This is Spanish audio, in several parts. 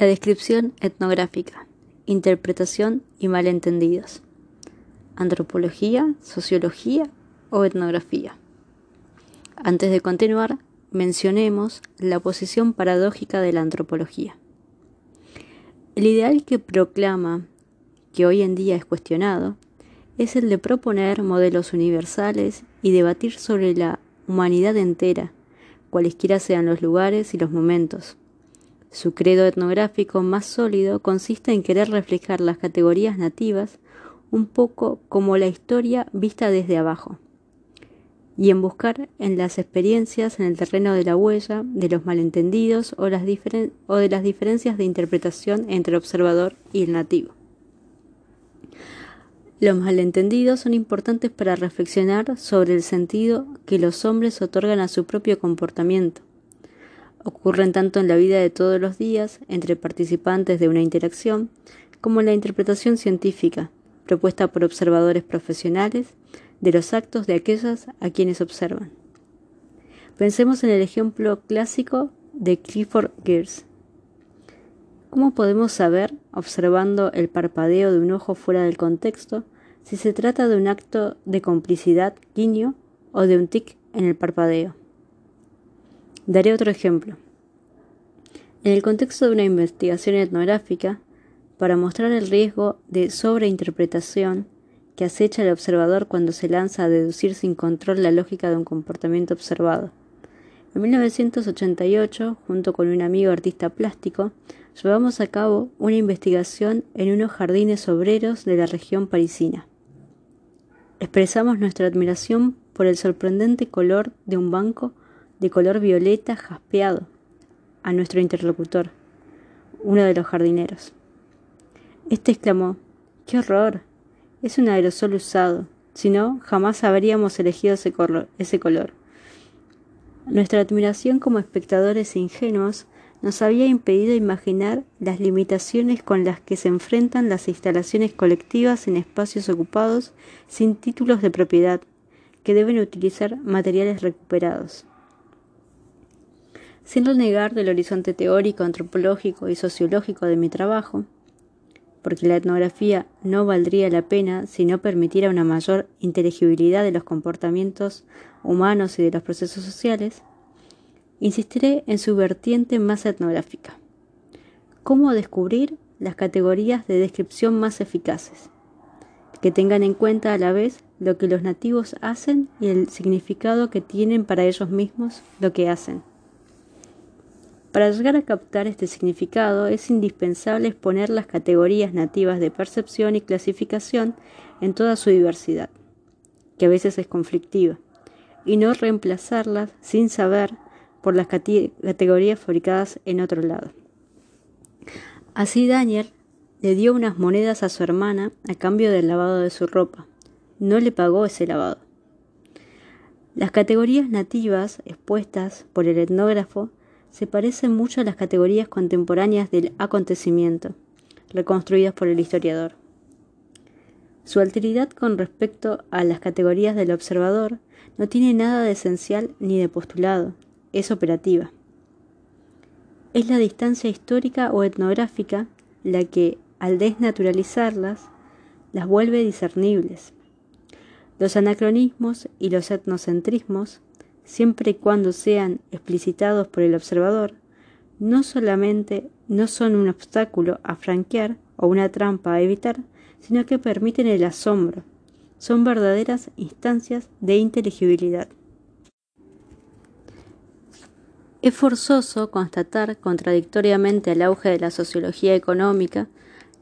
La descripción etnográfica, interpretación y malentendidos. Antropología, sociología o etnografía. Antes de continuar, mencionemos la posición paradójica de la antropología. El ideal que proclama, que hoy en día es cuestionado, es el de proponer modelos universales y debatir sobre la humanidad entera, cualesquiera sean los lugares y los momentos su credo etnográfico más sólido consiste en querer reflejar las categorías nativas un poco como la historia vista desde abajo, y en buscar en las experiencias en el terreno de la huella, de los malentendidos o, o de las diferencias de interpretación entre el observador y el nativo. Los malentendidos son importantes para reflexionar sobre el sentido que los hombres otorgan a su propio comportamiento ocurren tanto en la vida de todos los días entre participantes de una interacción como en la interpretación científica propuesta por observadores profesionales de los actos de aquellas a quienes observan. Pensemos en el ejemplo clásico de Clifford Geertz. ¿Cómo podemos saber, observando el parpadeo de un ojo fuera del contexto, si se trata de un acto de complicidad, guiño, o de un tic en el parpadeo? Daré otro ejemplo. En el contexto de una investigación etnográfica, para mostrar el riesgo de sobreinterpretación que acecha al observador cuando se lanza a deducir sin control la lógica de un comportamiento observado. En 1988, junto con un amigo artista plástico, llevamos a cabo una investigación en unos jardines obreros de la región parisina. Expresamos nuestra admiración por el sorprendente color de un banco de color violeta jaspeado a nuestro interlocutor, uno de los jardineros. Este exclamó ¡Qué horror! Es un aerosol usado. Si no, jamás habríamos elegido ese ese color. Nuestra admiración como espectadores ingenuos nos había impedido imaginar las limitaciones con las que se enfrentan las instalaciones colectivas en espacios ocupados sin títulos de propiedad, que deben utilizar materiales recuperados. Sin renegar del horizonte teórico, antropológico y sociológico de mi trabajo, porque la etnografía no valdría la pena si no permitiera una mayor inteligibilidad de los comportamientos humanos y de los procesos sociales, insistiré en su vertiente más etnográfica. ¿Cómo descubrir las categorías de descripción más eficaces? Que tengan en cuenta a la vez lo que los nativos hacen y el significado que tienen para ellos mismos lo que hacen. Para llegar a captar este significado es indispensable exponer las categorías nativas de percepción y clasificación en toda su diversidad, que a veces es conflictiva, y no reemplazarlas sin saber por las categorías fabricadas en otro lado. Así Daniel le dio unas monedas a su hermana a cambio del lavado de su ropa. No le pagó ese lavado. Las categorías nativas expuestas por el etnógrafo se parecen mucho a las categorías contemporáneas del acontecimiento, reconstruidas por el historiador. Su alteridad con respecto a las categorías del observador no tiene nada de esencial ni de postulado, es operativa. Es la distancia histórica o etnográfica la que, al desnaturalizarlas, las vuelve discernibles. Los anacronismos y los etnocentrismos siempre y cuando sean explicitados por el observador, no solamente no son un obstáculo a franquear o una trampa a evitar, sino que permiten el asombro. Son verdaderas instancias de inteligibilidad. Es forzoso constatar contradictoriamente al auge de la sociología económica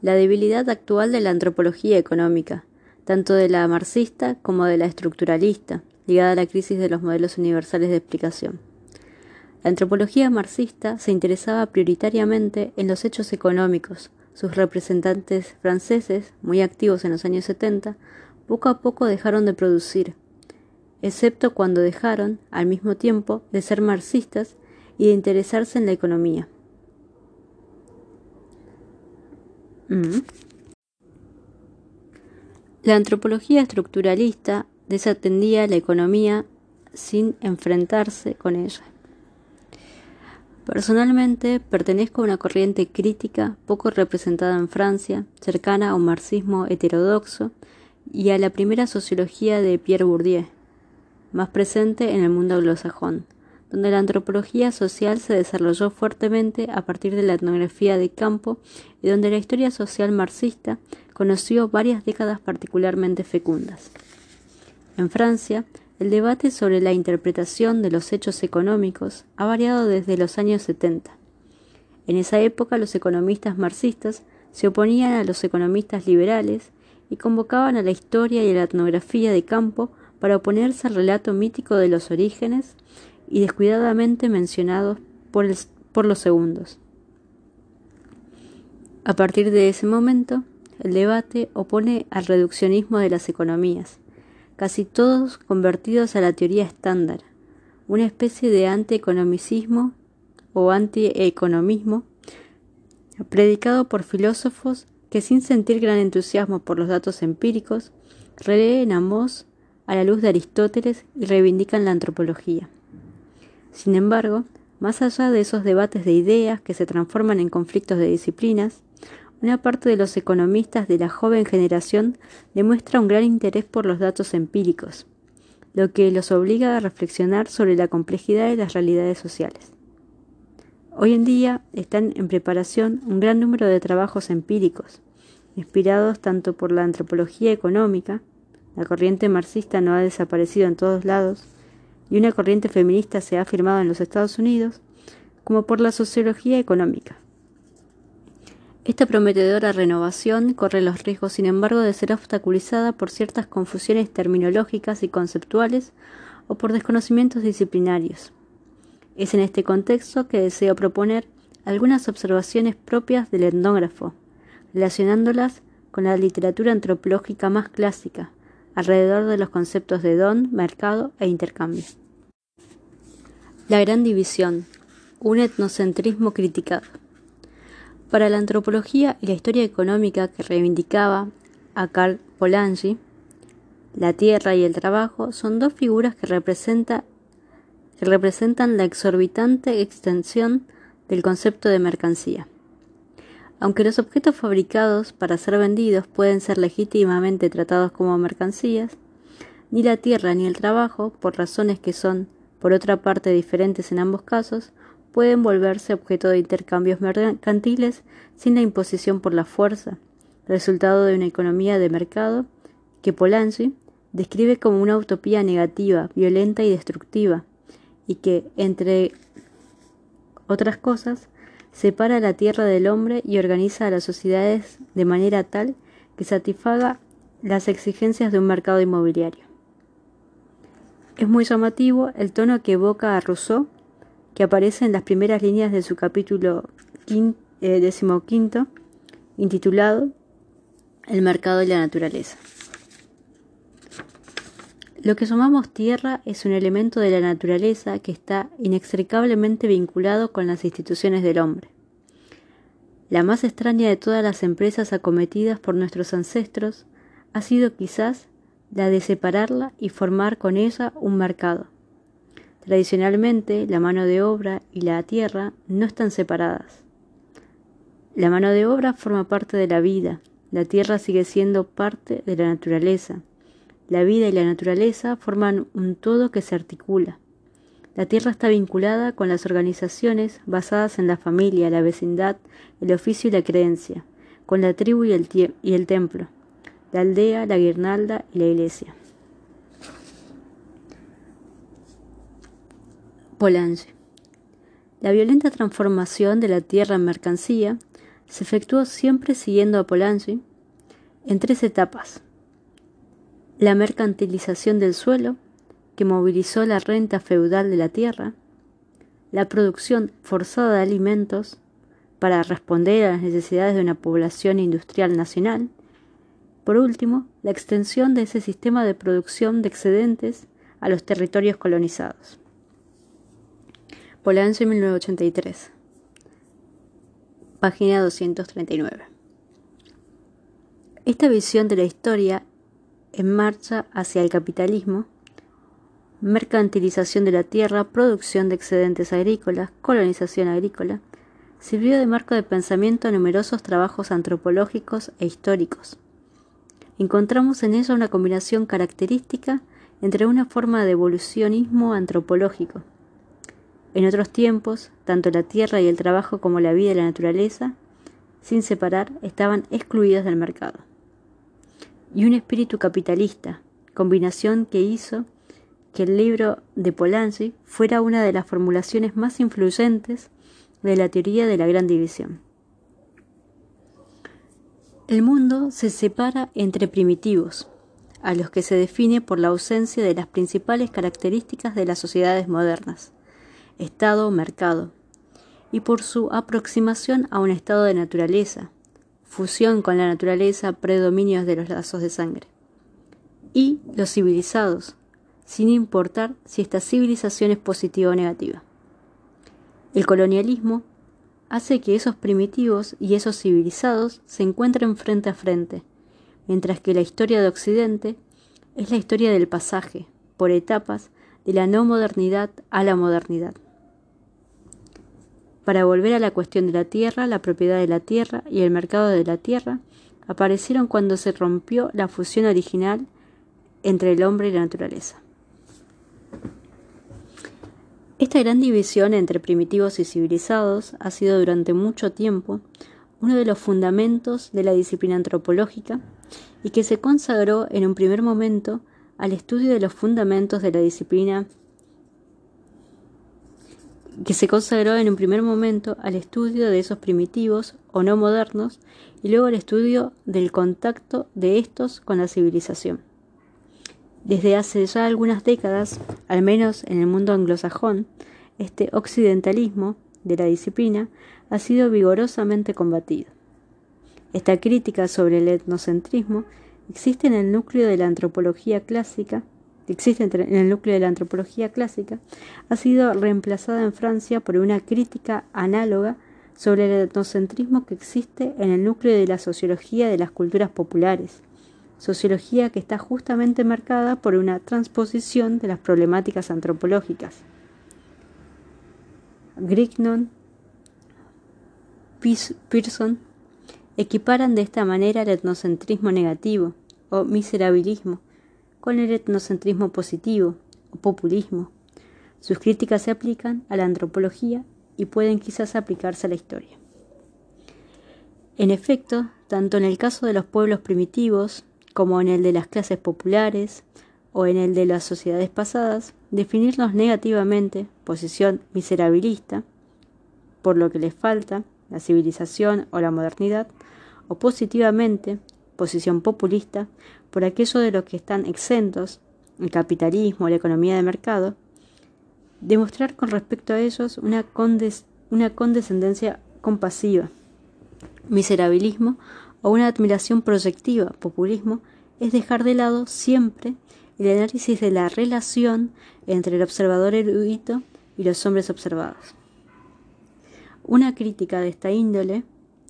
la debilidad actual de la antropología económica, tanto de la marxista como de la estructuralista, ligada a la crisis de los modelos universales de explicación. La antropología marxista se interesaba prioritariamente en los hechos económicos. Sus representantes franceses, muy activos en los años 70, poco a poco dejaron de producir, excepto cuando dejaron, al mismo tiempo, de ser marxistas y de interesarse en la economía. Mm. La antropología estructuralista desatendía la economía sin enfrentarse con ella. Personalmente, pertenezco a una corriente crítica poco representada en Francia, cercana a un marxismo heterodoxo y a la primera sociología de Pierre Bourdieu, más presente en el mundo anglosajón, donde la antropología social se desarrolló fuertemente a partir de la etnografía de campo y donde la historia social marxista conoció varias décadas particularmente fecundas. En Francia, el debate sobre la interpretación de los hechos económicos ha variado desde los años 70. En esa época los economistas marxistas se oponían a los economistas liberales y convocaban a la historia y a la etnografía de campo para oponerse al relato mítico de los orígenes y descuidadamente mencionados por, por los segundos. A partir de ese momento, el debate opone al reduccionismo de las economías, casi todos convertidos a la teoría estándar, una especie de antieconomicismo o antieconomismo predicado por filósofos que sin sentir gran entusiasmo por los datos empíricos, releen ambos a la luz de Aristóteles y reivindican la antropología. Sin embargo, más allá de esos debates de ideas que se transforman en conflictos de disciplinas, una parte de los economistas de la joven generación demuestra un gran interés por los datos empíricos, lo que los obliga a reflexionar sobre la complejidad de las realidades sociales. Hoy en día están en preparación un gran número de trabajos empíricos, inspirados tanto por la antropología económica, la corriente marxista no ha desaparecido en todos lados, y una corriente feminista se ha afirmado en los Estados Unidos, como por la sociología económica. Esta prometedora renovación corre los riesgos, sin embargo, de ser obstaculizada por ciertas confusiones terminológicas y conceptuales o por desconocimientos disciplinarios. Es en este contexto que deseo proponer algunas observaciones propias del etnógrafo, relacionándolas con la literatura antropológica más clásica, alrededor de los conceptos de don, mercado e intercambio. La gran división, un etnocentrismo criticado. Para la antropología y la historia económica que reivindicaba a Karl Polanyi, la tierra y el trabajo son dos figuras que, que representan la exorbitante extensión del concepto de mercancía. Aunque los objetos fabricados para ser vendidos pueden ser legítimamente tratados como mercancías, ni la tierra ni el trabajo, por razones que son, por otra parte, diferentes en ambos casos, pueden volverse objeto de intercambios mercantiles sin la imposición por la fuerza, resultado de una economía de mercado que Polanyi describe como una utopía negativa, violenta y destructiva, y que, entre otras cosas, separa la tierra del hombre y organiza a las sociedades de manera tal que satisfaga las exigencias de un mercado inmobiliario. Es muy llamativo el tono que evoca a Rousseau que aparece en las primeras líneas de su capítulo eh, decimoquinto, intitulado El mercado y la naturaleza. Lo que llamamos tierra es un elemento de la naturaleza que está inextricablemente vinculado con las instituciones del hombre. La más extraña de todas las empresas acometidas por nuestros ancestros ha sido quizás la de separarla y formar con ella un mercado Tradicionalmente, la mano de obra y la tierra no están separadas. La mano de obra forma parte de la vida, la tierra sigue siendo parte de la naturaleza. La vida y la naturaleza forman un todo que se articula. La tierra está vinculada con las organizaciones basadas en la familia, la vecindad, el oficio y la creencia, con la tribu y el, y el templo, la aldea, la guirnalda y la iglesia. Polanyi. La violenta transformación de la tierra en mercancía se efectuó siempre siguiendo a Polanyi en tres etapas. La mercantilización del suelo, que movilizó la renta feudal de la tierra, la producción forzada de alimentos para responder a las necesidades de una población industrial nacional, por último, la extensión de ese sistema de producción de excedentes a los territorios colonizados. Polanyi 1983. Página 239. Esta visión de la historia en marcha hacia el capitalismo mercantilización de la tierra, producción de excedentes agrícolas, colonización agrícola, sirvió de marco de pensamiento a numerosos trabajos antropológicos e históricos. Encontramos en ella una combinación característica entre una forma de evolucionismo antropológico. En otros tiempos, tanto la tierra y el trabajo como la vida y la naturaleza, sin separar, estaban excluidos del mercado. Y un espíritu capitalista, combinación que hizo que el libro de Polanyi fuera una de las formulaciones más influyentes de la teoría de la gran división. El mundo se separa entre primitivos, a los que se define por la ausencia de las principales características de las sociedades modernas, estado o mercado, y por su aproximación a un estado de naturaleza, fusión con la naturaleza, predominios de los lazos de sangre, y los civilizados, sin importar si esta civilización es positiva o negativa. El colonialismo hace que esos primitivos y esos civilizados se encuentren frente a frente, mientras que la historia de Occidente es la historia del pasaje, por etapas, de la no modernidad a la modernidad. Para volver a la cuestión de la tierra, la propiedad de la tierra y el mercado de la tierra aparecieron cuando se rompió la fusión original entre el hombre y la naturaleza. Esta gran división entre primitivos y civilizados ha sido durante mucho tiempo uno de los fundamentos de la disciplina antropológica y que se consagró en un primer momento al estudio de los fundamentos de la disciplina que se consagró en un primer momento al estudio de esos primitivos o no modernos y luego al estudio del contacto de estos con la civilización. Desde hace ya algunas décadas, al menos en el mundo anglosajón, este occidentalismo de la disciplina ha sido vigorosamente combatido. Esta crítica sobre el etnocentrismo existe en el núcleo de la antropología clásica, existe en el núcleo de la antropología clásica, ha sido reemplazada en Francia por una crítica análoga sobre el etnocentrismo que existe en el núcleo de la sociología de las culturas populares, sociología que está justamente marcada por una transposición de las problemáticas antropológicas. Grignon, Pearson equiparan de esta manera el etnocentrismo negativo o miserabilismo con el etnocentrismo positivo o populismo. Sus críticas se aplican a la antropología y pueden quizás aplicarse a la historia. En efecto, tanto en el caso de los pueblos primitivos, como en el de las clases populares o en el de las sociedades pasadas, definirlos negativamente, posición miserabilista, por lo que les falta, la civilización o la modernidad, o positivamente, posición populista, por aquello de los que están exentos, el capitalismo, la economía de mercado, demostrar con respecto a ellos una, una condescendencia compasiva, miserabilismo o una admiración proyectiva, populismo, es dejar de lado siempre el análisis de la relación entre el observador erudito y los hombres observados. Una crítica de esta índole,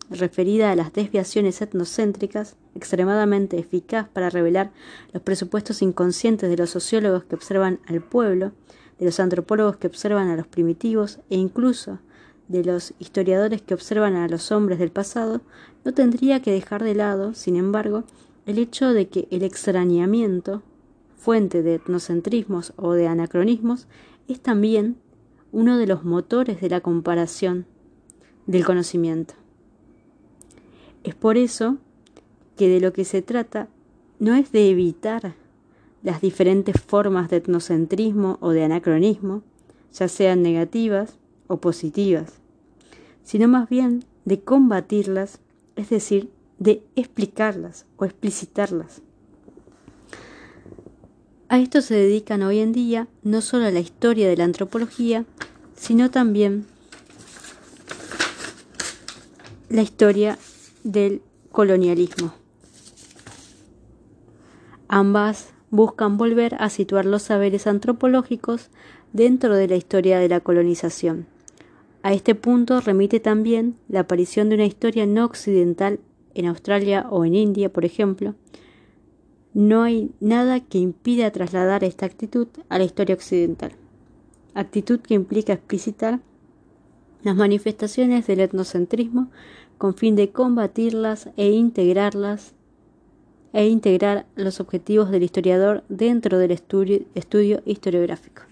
referida a las desviaciones etnocéntricas, extremadamente eficaz para revelar los presupuestos inconscientes de los sociólogos que observan al pueblo, de los antropólogos que observan a los primitivos e incluso de los historiadores que observan a los hombres del pasado, no tendría que dejar de lado, sin embargo, el hecho de que el extrañamiento, fuente de etnocentrismos o de anacronismos, es también uno de los motores de la comparación del conocimiento. Es por eso que de lo que se trata no es de evitar las diferentes formas de etnocentrismo o de anacronismo, ya sean negativas o positivas, sino más bien de combatirlas, es decir, de explicarlas o explicitarlas. A esto se dedican hoy en día no solo la historia de la antropología, sino también la historia del colonialismo. Ambas buscan volver a situar los saberes antropológicos dentro de la historia de la colonización. A este punto remite también la aparición de una historia no occidental en Australia o en India, por ejemplo, No hay nada que impida trasladar esta actitud a la historia occidental, actitud que implica explicitar las manifestaciones del etnocentrismo con fin de combatirlas e integrarlas e integrar los objetivos del historiador dentro del estudio, historiográfico.